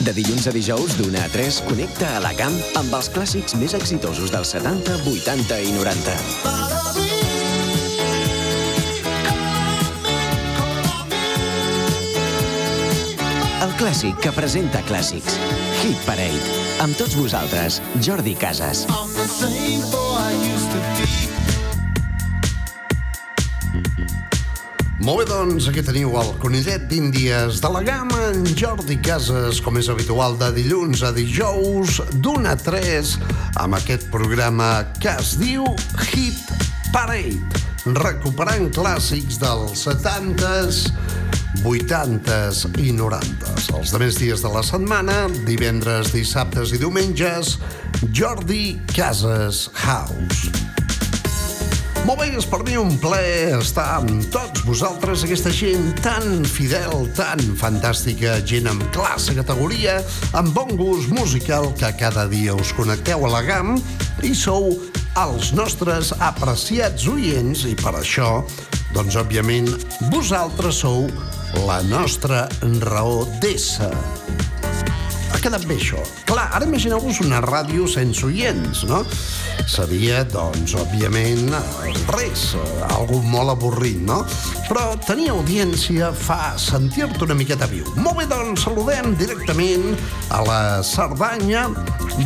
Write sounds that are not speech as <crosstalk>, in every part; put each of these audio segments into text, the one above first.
De dilluns a dijous, d'una a 3, connecta a la camp amb els clàssics més exitosos dels 70, 80 i 90. El clàssic que presenta clàssics. Hit Parade. Amb tots vosaltres, Jordi Casas. Molt bé, doncs, aquí teniu el conillet d'Índies de la gamma, en Jordi Casas, com és habitual, de dilluns a dijous, d'una a 3, amb aquest programa que es diu Hit Parade, recuperant clàssics dels 70s, 80s i 90s. Els demés dies de la setmana, divendres, dissabtes i diumenges, Jordi Casas House. Molt bé, és per mi un plaer estar amb tots vosaltres, aquesta gent tan fidel, tan fantàstica, gent amb classe, categoria, amb bon gust musical, que cada dia us connecteu a la GAM i sou els nostres apreciats oients i per això, doncs, òbviament, vosaltres sou la nostra raó d'ésser. Ha quedat bé això. Clar, ara imagineu-vos una ràdio sense oients, no? Seria, doncs, òbviament, res, algú molt avorrit, no? Però tenir audiència fa sentir-te una miqueta viu. Molt bé, doncs, saludem directament a la Cerdanya,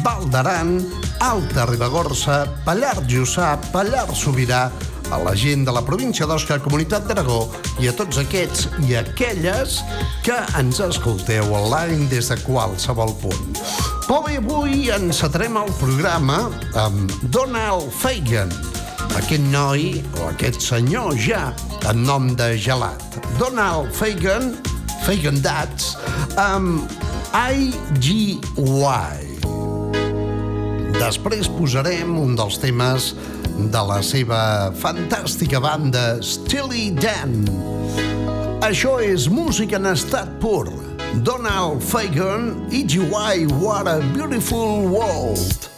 Val d'Aran, Alta Ribagorça, Pallar Jussà, Pallar Sobirà, a la gent de la província d'Osca, Comunitat d'Aragó i a tots aquests i aquelles que ens escolteu online des de qualsevol punt. Però avui encetarem el programa amb Donald Fagan, aquest noi o aquest senyor ja en nom de gelat. Donald Fagan, Fagan Dats, amb IGY. Després posarem un dels temes de la seva fantàstica banda Steely Dan. Això és música en estat pur. Donald Fagan, EGY, What a Beautiful World.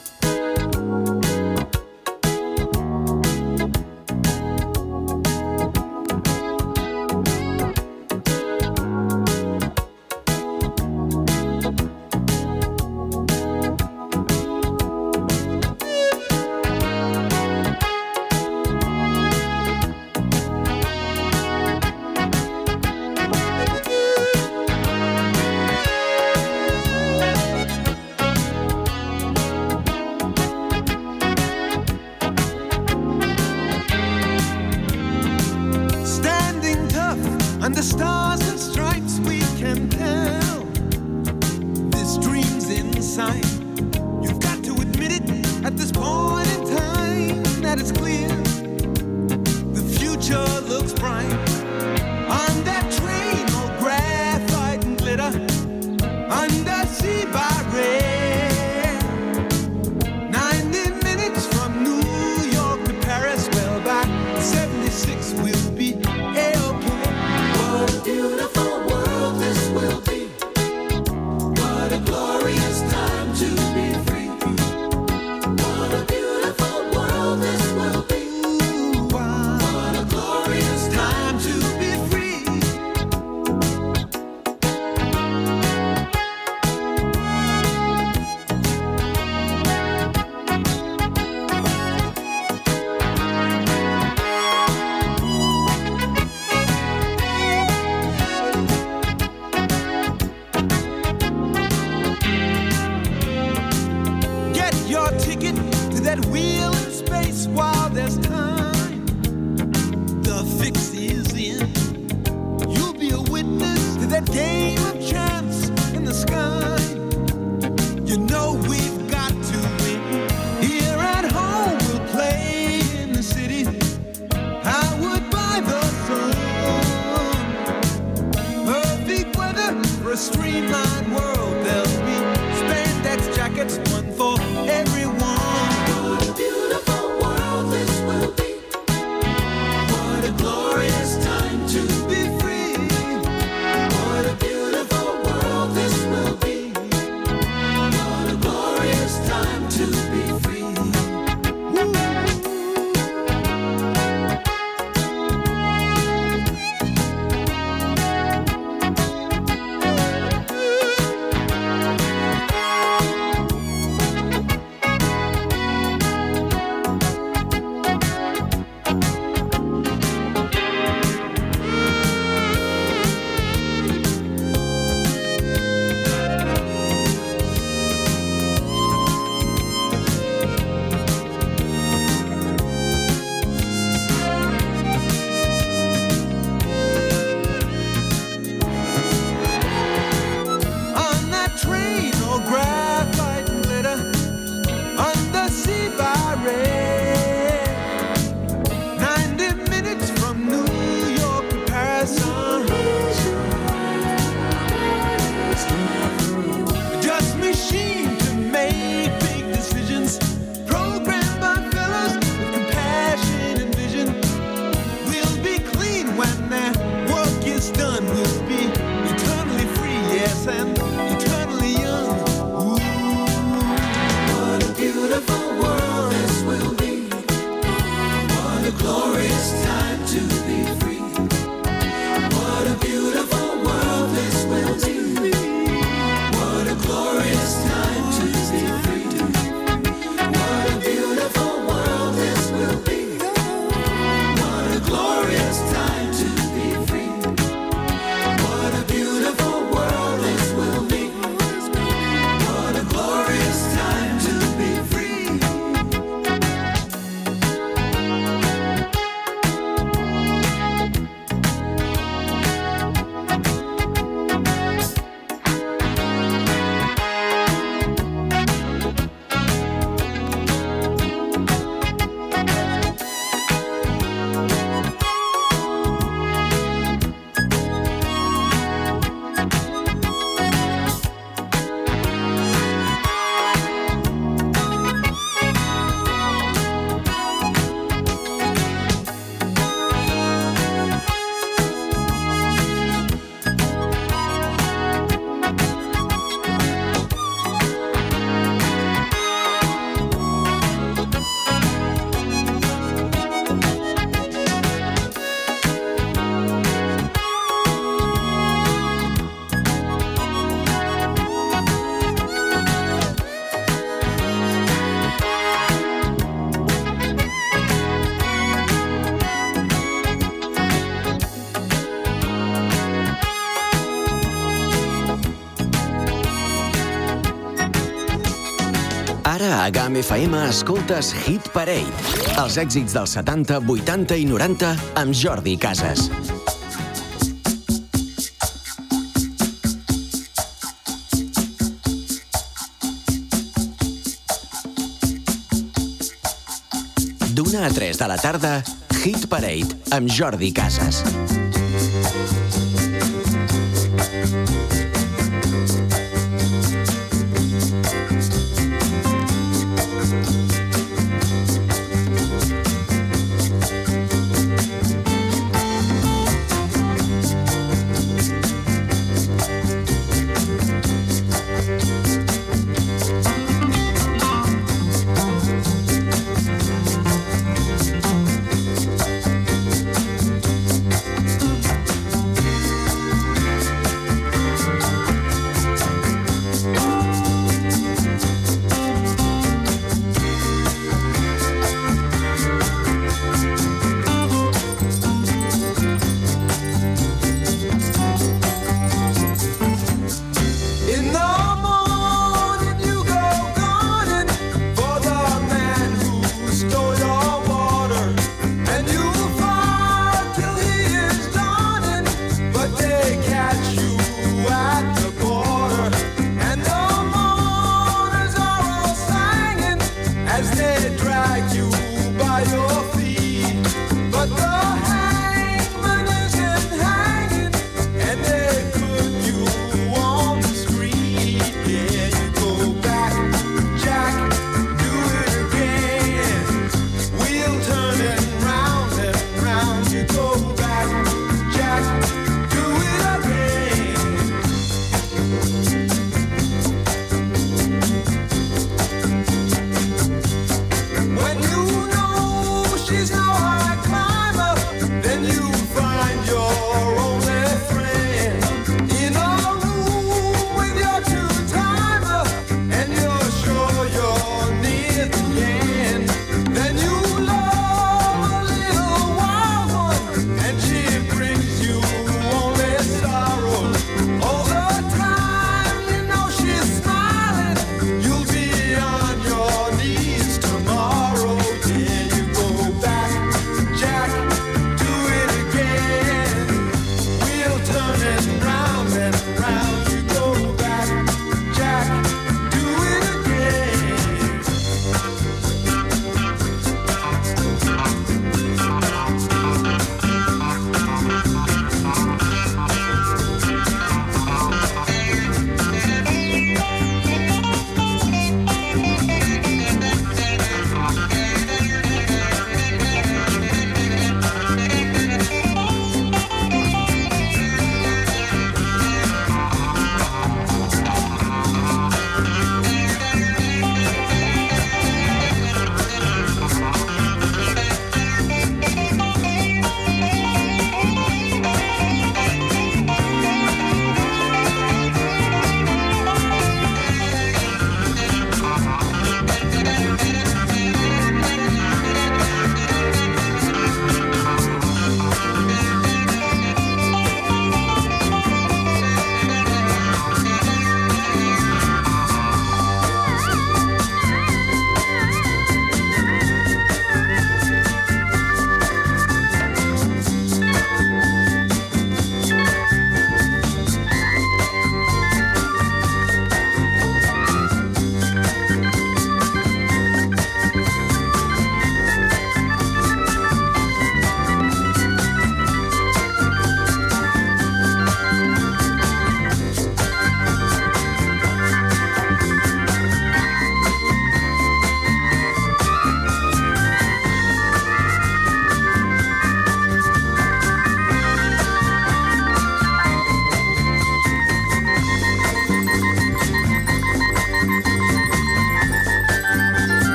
A GAM FM escoltes Hit Parade, els èxits dels 70, 80 i 90 amb Jordi Casas. D'una a 3 de la tarda, Hit Parade amb Jordi Casas.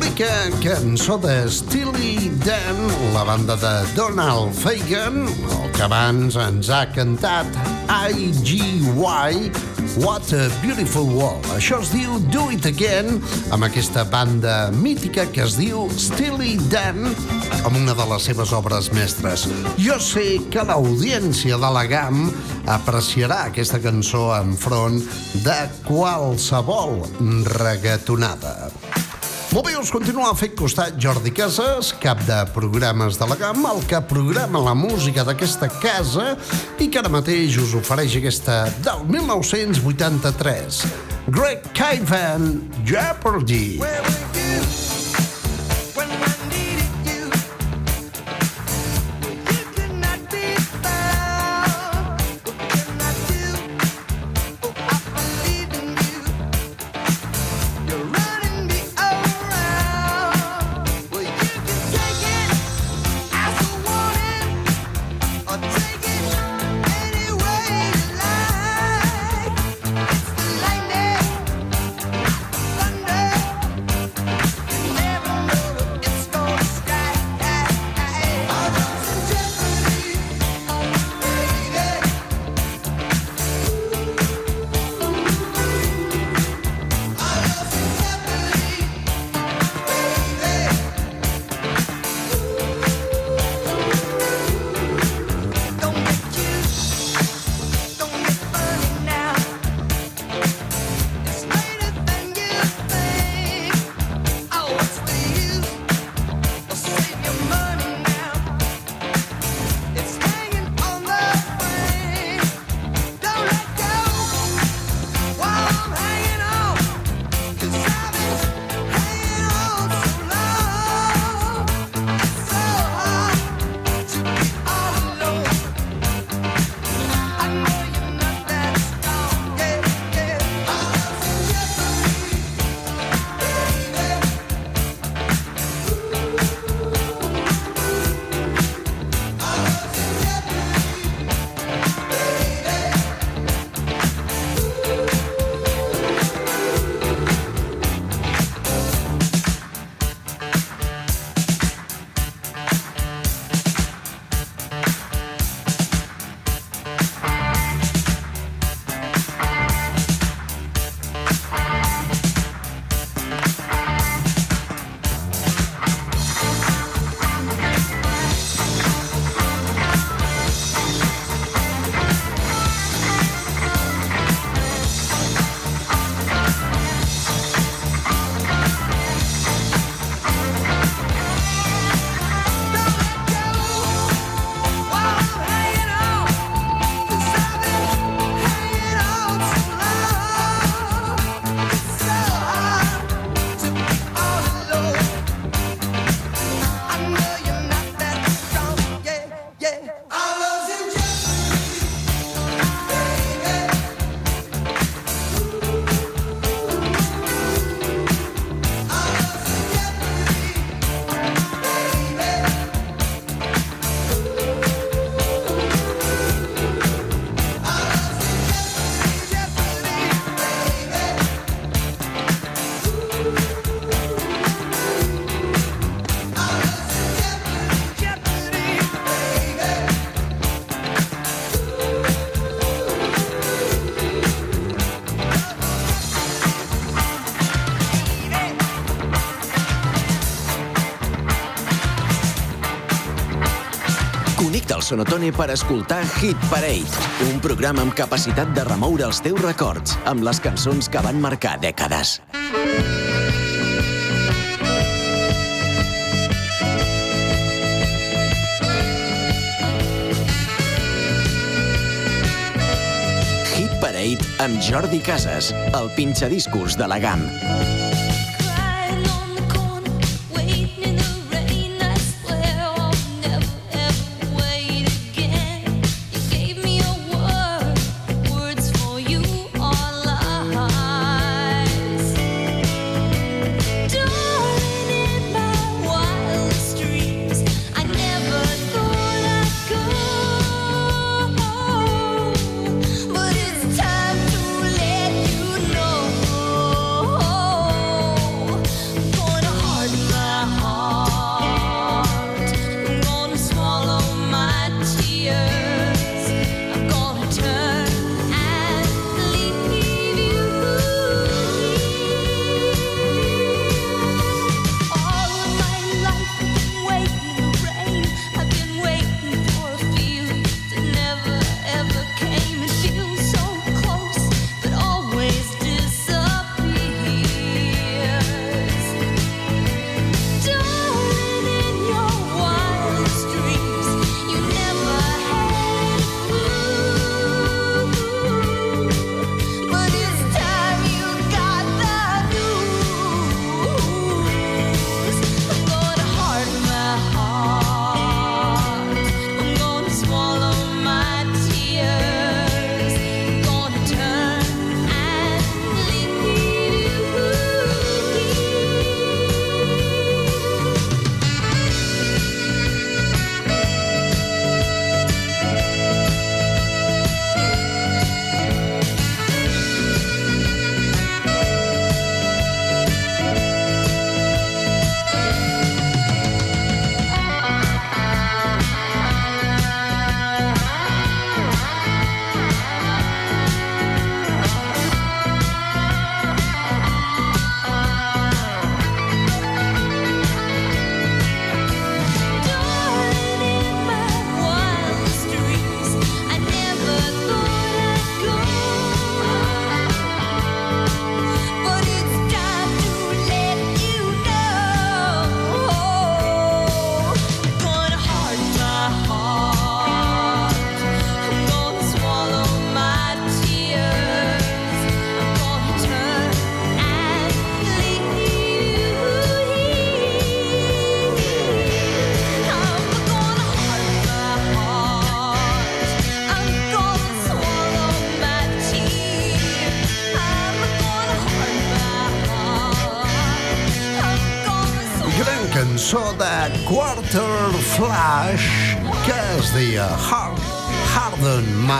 Mítica cançó de Steely Dan, la banda de Donald Fagan, el que abans ens ha cantat IGY, What a Beautiful World. Això es diu Do It Again, amb aquesta banda mítica que es diu Steely Dan, amb una de les seves obres mestres. Jo sé que l'audiència de la GAM apreciarà aquesta cançó enfront de qualsevol regatonada. Molt bé, us continua fent costat Jordi Casas, cap de programes de la gamma, el que programa la música d'aquesta casa i que ara mateix us ofereix aquesta del 1983. Greg Kaivan, Jeopardy. Where Sonotone per escoltar Hit Parade, un programa amb capacitat de remoure els teus records amb les cançons que van marcar dècades. Hit Parade amb Jordi Casas, el pinxadiscos de la GAM.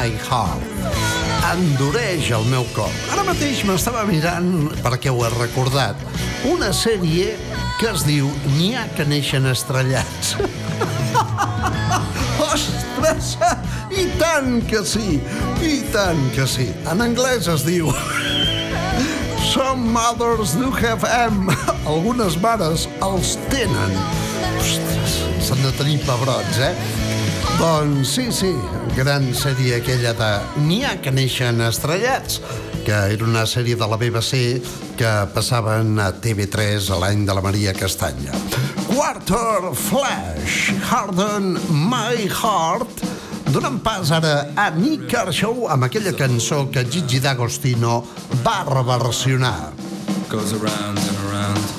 My Heart. Endureix el meu cor. Ara mateix m'estava mirant, perquè ho he recordat, una sèrie que es diu N'hi ha que neixen estrellats. <laughs> Ostres! I tant que sí! I tant que sí! En anglès es diu <laughs> Some mothers do have M. Algunes mares els tenen. Ostres, s'han de tenir pebrots, eh? Doncs sí, sí, gran sèrie aquella de N'hi ha que neixen estrellats, que era una sèrie de la BBC que passaven a TV3 a l'any de la Maria Castanya. Quarter Flash, Harden My Heart, donant pas ara a Nick Kershaw amb aquella cançó que Gigi D'Agostino va reversionar. goes around and around.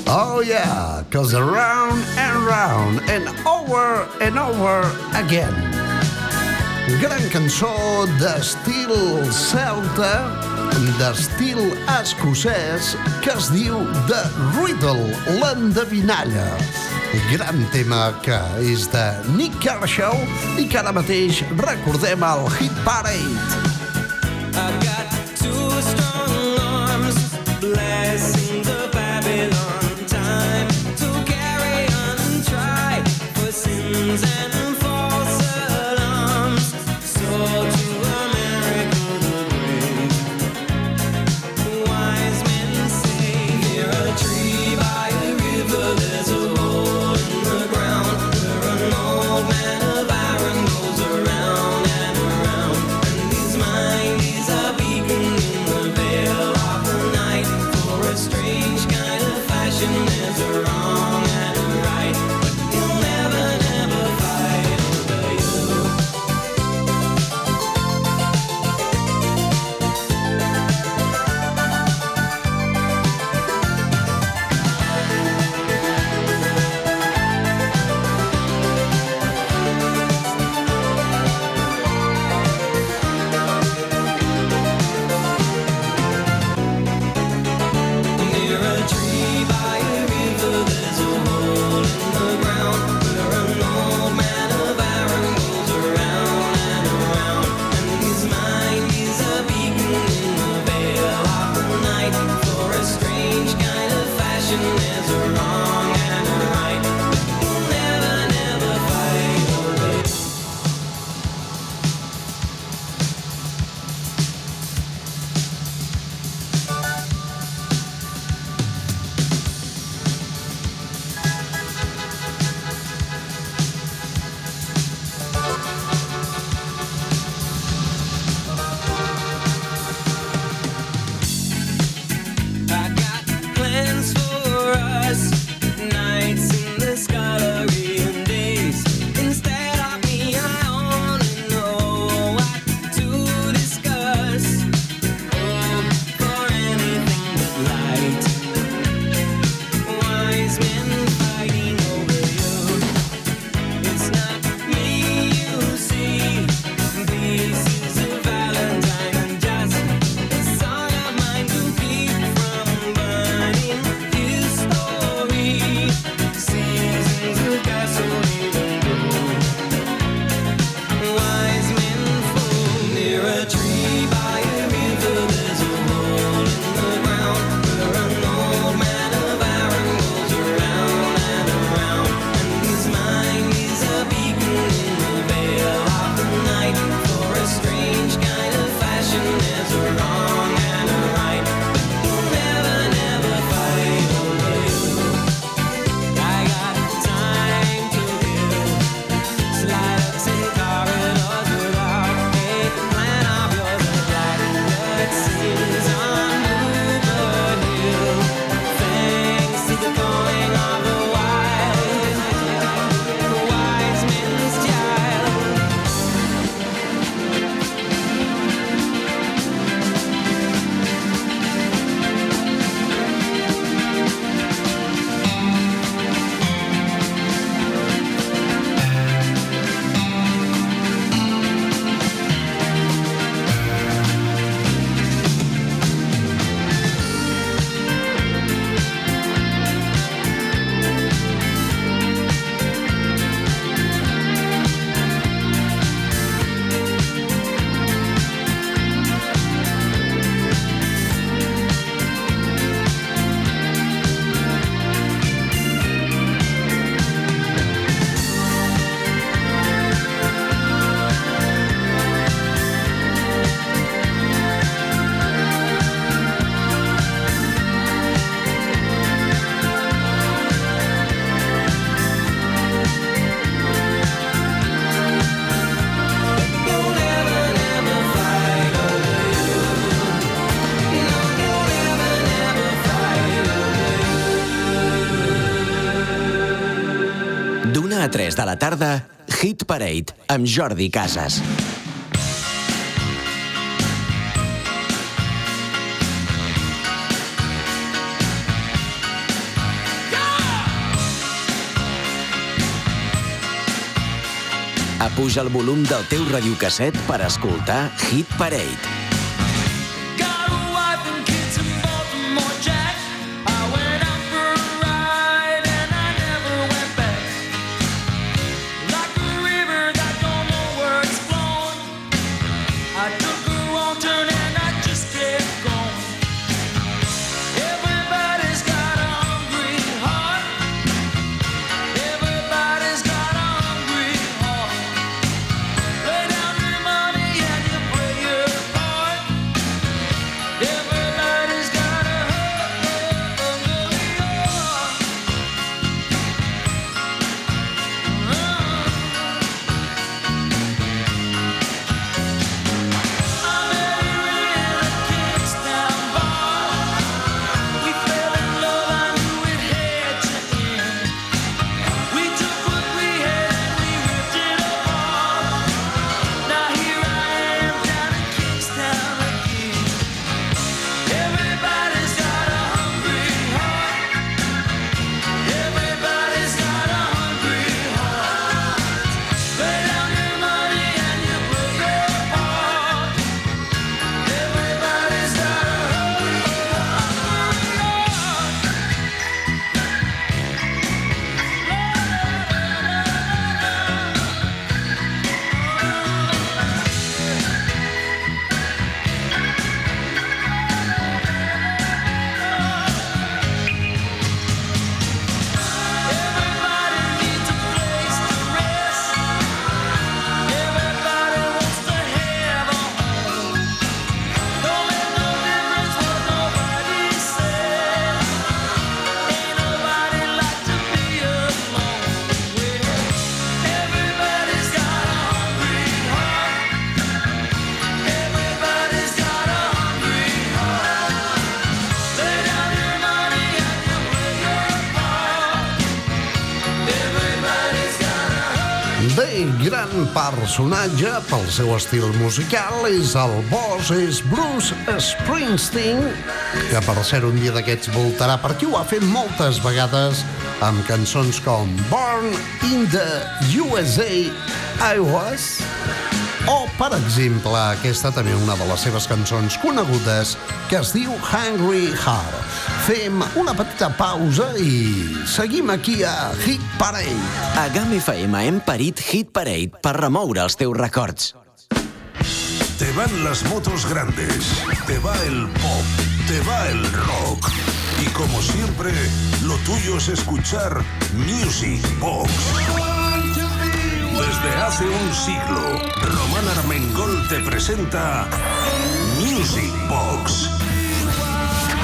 Oh yeah, goes around and round and over and over again. Gran cançó d'estil celta, d'estil escocès, que es diu The Riddle, l'endevinalla. Gran tema que és de Nick Kershaw i que ara mateix recordem al Hit Parade. Tarda, Hit Parade, amb Jordi Casas. Apuja el volum del teu radiocasset per escoltar Hit Parade. Personatge pel seu estil musical és el boss, és Bruce Springsteen, que per ser un dia d'aquests voltarà per aquí, ho ha fet moltes vegades amb cançons com Born in the USA I Was, o, per exemple, aquesta també una de les seves cançons conegudes que es diu Hungry Heart. Fem una petita pausa i seguim aquí a Hit Parade. A GAM FM hem parit Hit Parade per remoure els teus records. Te van las motos grandes, te va el pop, te va el rock. Y como siempre, lo tuyo es escuchar Music Box. Desde hace un siglo, Román Armengol te presenta Music Box.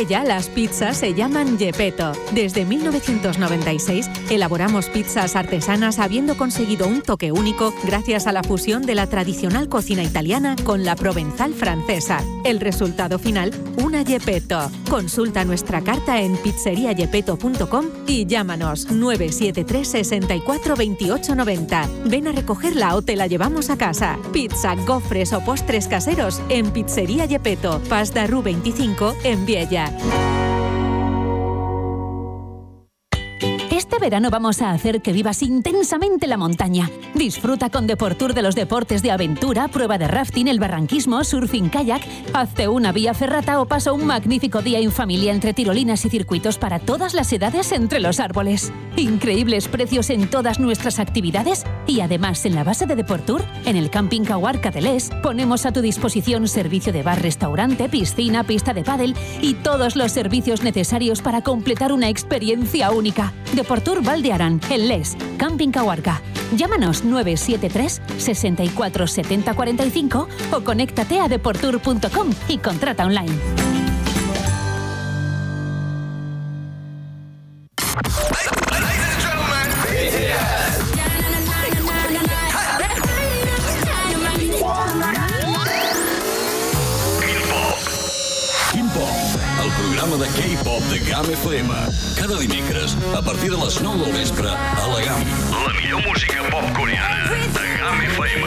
En Viella las pizzas se llaman Gepetto. Desde 1996 elaboramos pizzas artesanas habiendo conseguido un toque único gracias a la fusión de la tradicional cocina italiana con la provenzal francesa. El resultado final, una Gepetto. Consulta nuestra carta en pizzeriagepeto.com y llámanos 973 64 28 90. Ven a recogerla o te la llevamos a casa. Pizza, gofres o postres caseros en Pizzería Gepetto, Pasta Ru 25 en Viella. back. Este verano vamos a hacer que vivas intensamente la montaña. Disfruta con Deportur de los deportes de aventura, prueba de rafting, el barranquismo, surfing kayak, hazte una vía ferrata o pasa un magnífico día en familia entre tirolinas y circuitos para todas las edades entre los árboles. Increíbles precios en todas nuestras actividades y además en la base de Deportur, en el Camping Cahuarca de Les, ponemos a tu disposición servicio de bar, restaurante, piscina, pista de pádel y todos los servicios necesarios para completar una experiencia única. Deportur Deportur Valdearan, El Les, Camping Cahuarca. Llámanos 973 64 70 45 o conéctate a deportur.com y contrata online. Programa de GAM FM. Cada dimecres, a partir de les 9 del vespre, a la GAM. La millor música pop coreana de GAM FM.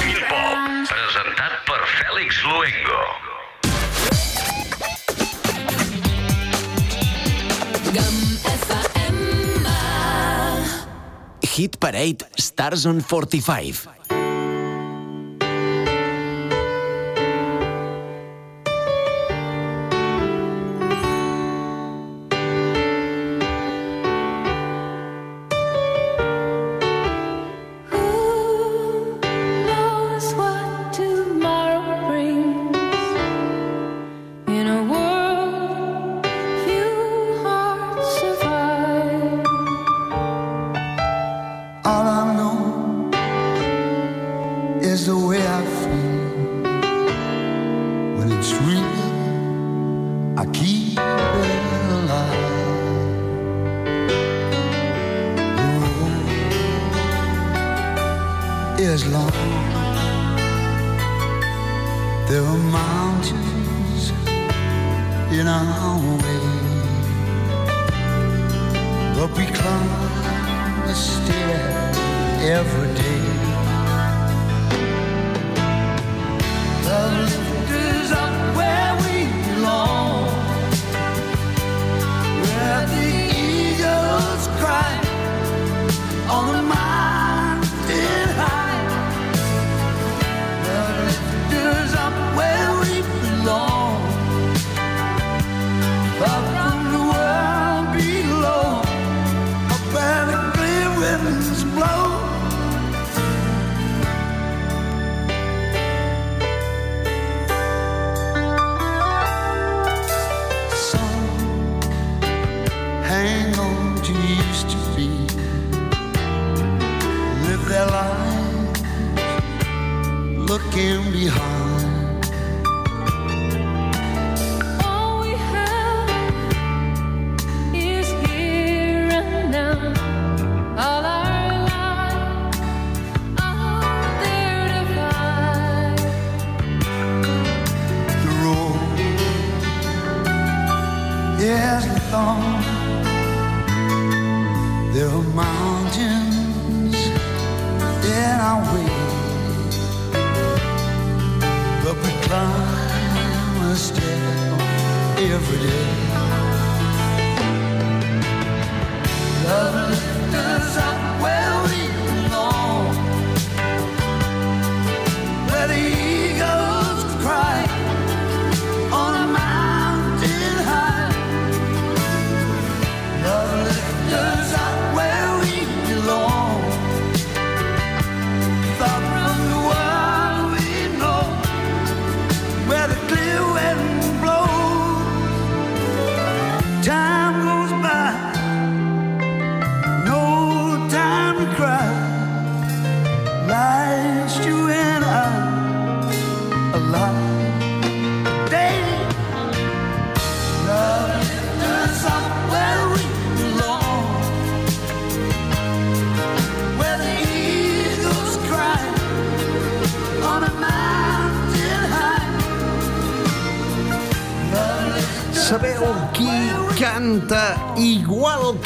Quin Pop, presentat per Fèlix Luengo. Hit Parade Stars on 45.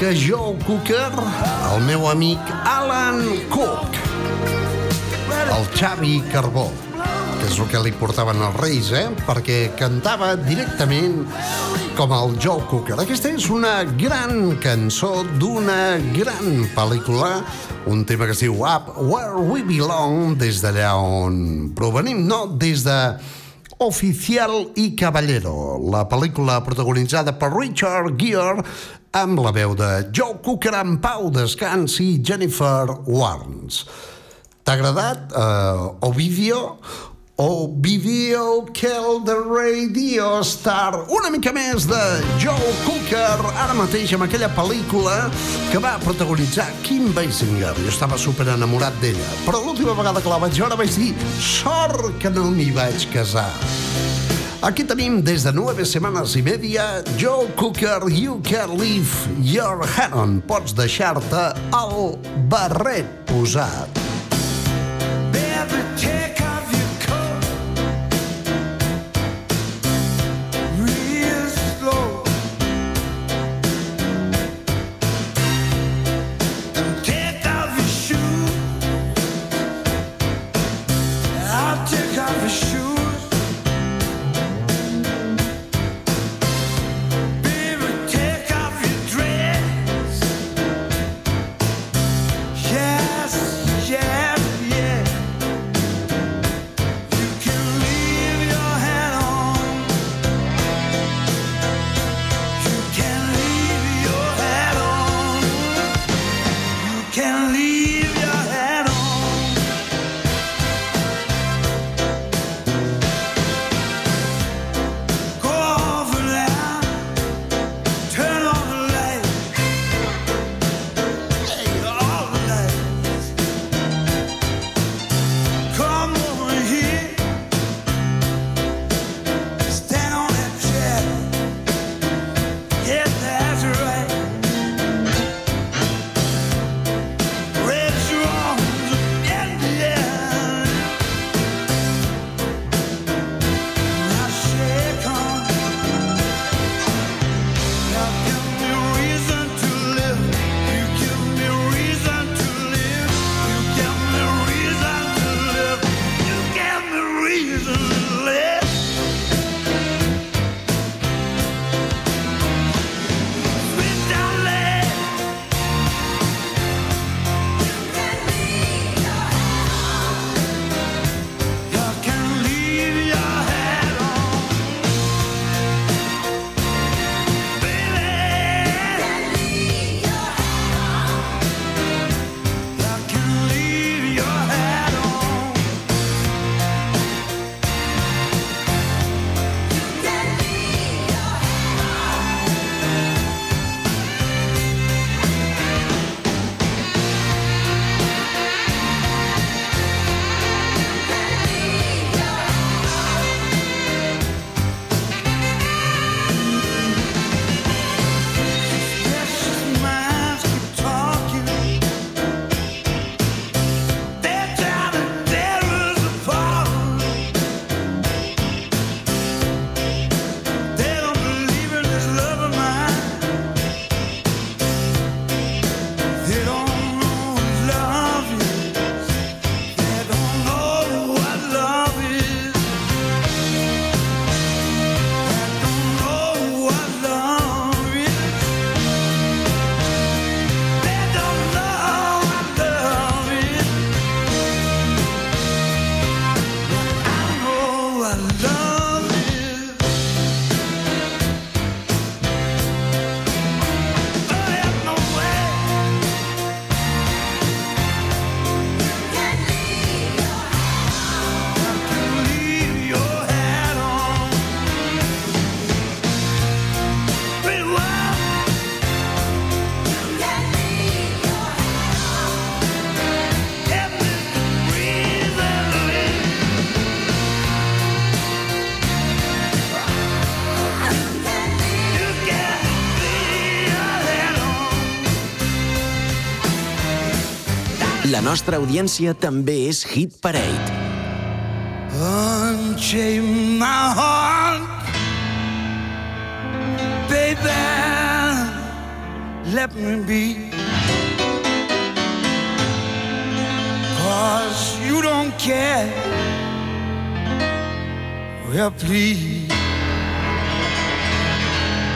Que Joe Cooker? El meu amic Alan Cook. El Xavi Carbó, que és el que li portaven els Reis, eh? Perquè cantava directament com el Joe Cooker. Aquesta és una gran cançó d'una gran pel·lícula, un tema que es diu Up Where We Belong, des d'allà on provenim, no, des de Oficial i Caballero, la pel·lícula protagonitzada per Richard Gere amb la veu de Joe Cooker en Pau Descans i Jennifer Warnes. T'ha agradat, eh, Ovidio? o Video Kill the Radio Star. Una mica més de Joe Cooker, ara mateix amb aquella pel·lícula que va protagonitzar Kim Basinger. Jo estava super enamorat d'ella, però l'última vegada que la vaig veure vaig dir sort que no m'hi vaig casar. Aquí tenim des de 9 setmanes i media Joe Cooker, You Can Leave Your Hat On. Pots deixar-te el barret posat. Baby, nostra audiència també és Hit Parade. Unchain my heart, baby. Let me be. Cause you don't care. Well, please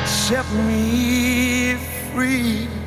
set me free.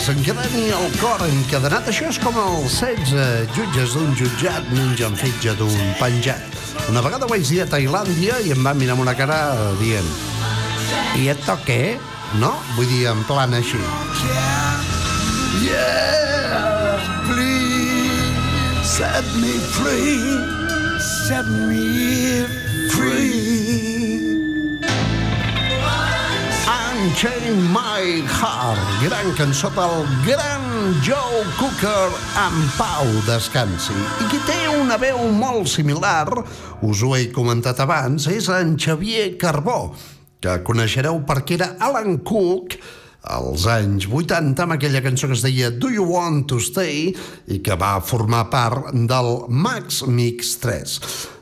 Qui desencadeni el cor encadenat, això és com els 16 jutges d'un jutjat mengen fetge d'un penjat. Una vegada vaig dir a Tailàndia i em va mirar amb una cara dient i esto què? No? Vull dir, en plan així. Yeah, please set me free, set me free. Unchain My Heart, gran cançó del gran Joe Cooker en pau descansi. I qui té una veu molt similar, us ho he comentat abans, és en Xavier Carbó, que coneixereu perquè era Alan Cook als anys 80 amb aquella cançó que es deia Do You Want to Stay i que va formar part del Max Mix 3.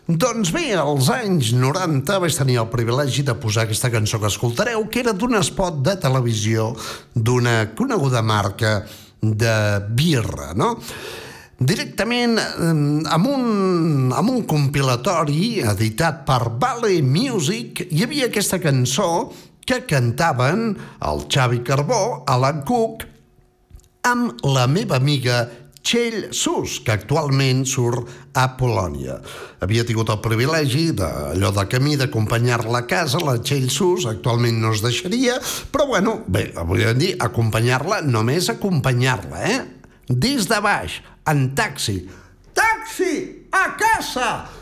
Doncs bé, als anys 90 vaig tenir el privilegi de posar aquesta cançó que escoltareu, que era d'un spot de televisió d'una coneguda marca de birra, no? Directament amb un, amb un compilatori editat per Vale Music hi havia aquesta cançó que cantaven el Xavi Carbó, Alan Cook, amb la meva amiga Txell Sus, que actualment surt a Polònia. Havia tingut el privilegi d'allò de camí d'acompanyar-la a casa, la Txell Sus, actualment no es deixaria, però bueno, bé, volíem dir acompanyar-la, només acompanyar-la, eh? Des de baix, en taxi. Taxi! A casa!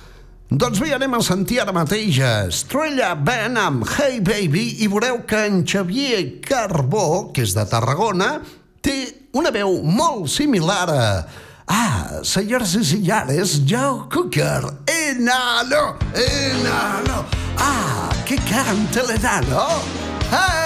Doncs bé, anem a sentir ara mateix Estrella Band amb Hey Baby i veureu que en Xavier Carbó, que és de Tarragona, té una veu molt similar a... Ah, senyores i senyores, Joe Cooker, enano, enano. Ah, que canta l'enano. Hey!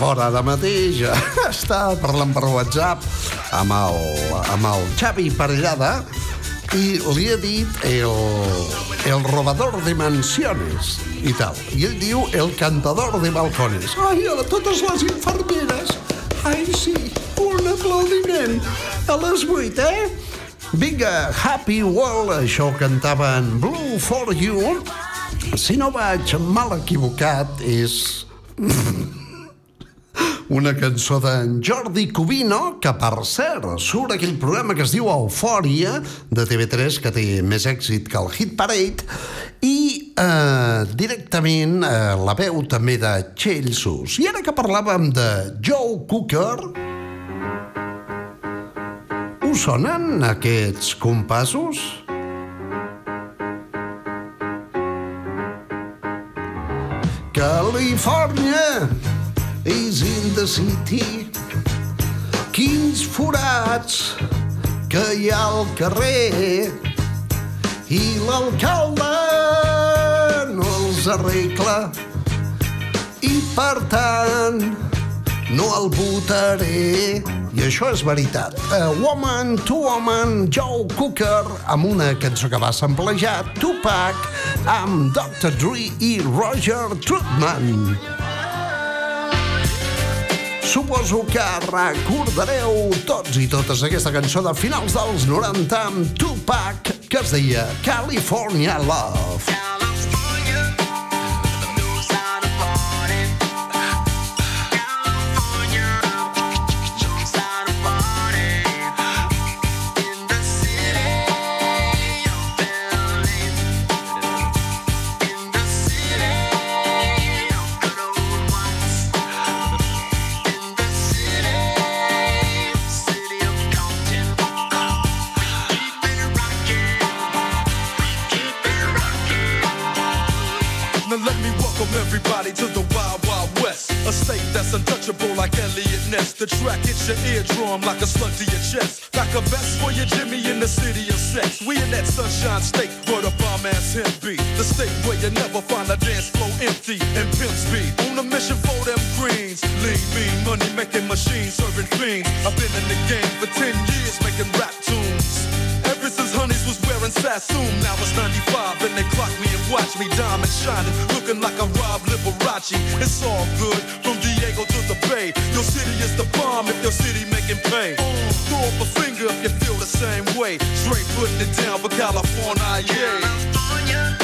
fora de mateix <laughs> està parlant per WhatsApp amb el, amb el Xavi Parellada i li ha dit el, el robador de mansiones i tal. I ell diu el cantador de balcones. Ai, a totes les infermeres. Ai, sí, un aplaudiment. A les 8, eh? Vinga, Happy Wall, això ho cantaven Blue for You. Si no vaig mal equivocat, és... <laughs> una cançó d'en Jordi Cubino, que per cert surt aquell programa que es diu Eufòria, de TV3, que té més èxit que el Hit Parade, i eh, directament eh, la veu també de Txell Sus. I ara que parlàvem de Joe Cooker, us sonen aquests compassos? Califòrnia is in the city. Quins forats que hi ha al carrer i l'alcalde no els arregla i per tant no el votaré. I això és veritat. A Woman to Woman, Joe Cooker, amb una cançó que va samplejar Tupac amb Dr. Dre i Roger Troutman. Suposo que recordareu tots i totes aquesta cançó de finals dels 90 amb Tupac, que es deia California Love. Track hits your eardrum like a slug to your chest. Like a vest for your Jimmy in the city of sex. We in that sunshine state where the bomb ass him be. The state where you never find a dance floor empty and pimp speed. On a mission for them greens. Lean, mean, money making machines serving fiends. I've been in the game for 10 years making rap tunes. Ever since Honeys was wearing Sassoon, now it's 95 and they clock me and watch me diamond shining, looking like I'm Rob Liberace. It's all good from Diego to the Bay. Your city is the bomb if your city making pay. Throw up a finger if you feel the same way. Straight putting it down for California, yeah. West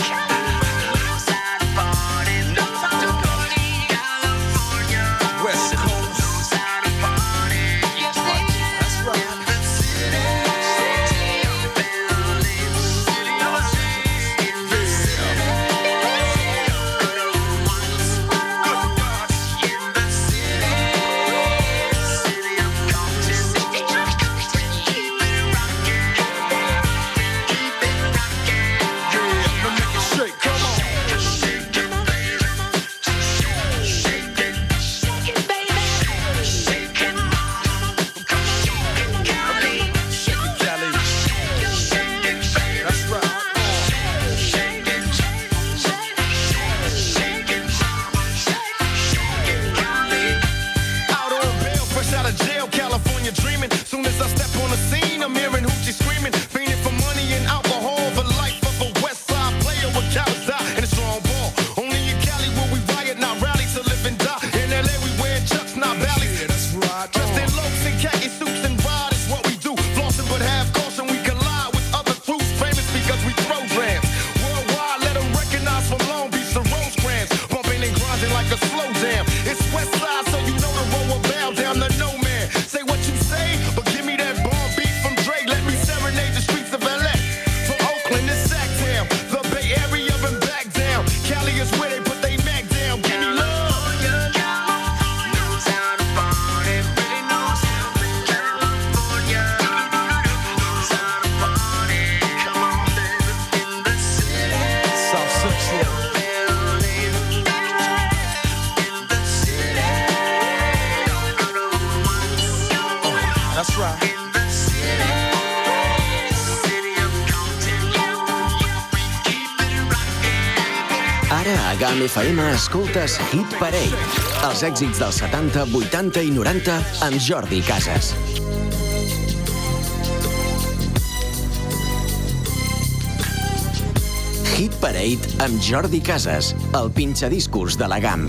FM escoltes Hit Parade. Els èxits dels 70, 80 i 90 amb Jordi Casas. Hit Parade amb Jordi Casas, el pinxadiscos de la GAM.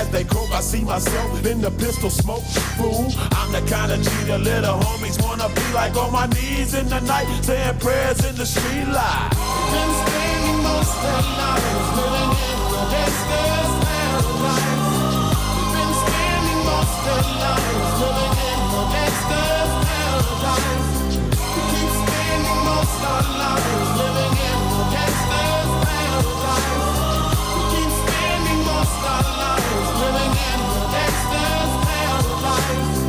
As they croak, I see myself in the pistol smoke. Fool, I'm the kind of the little homies wanna be like on my knees in the night, saying prayers in the street light. Been spending most of lives living in the gangster's paradise. Been spending most of lives living in the gangster's paradise. We keep spending most of lives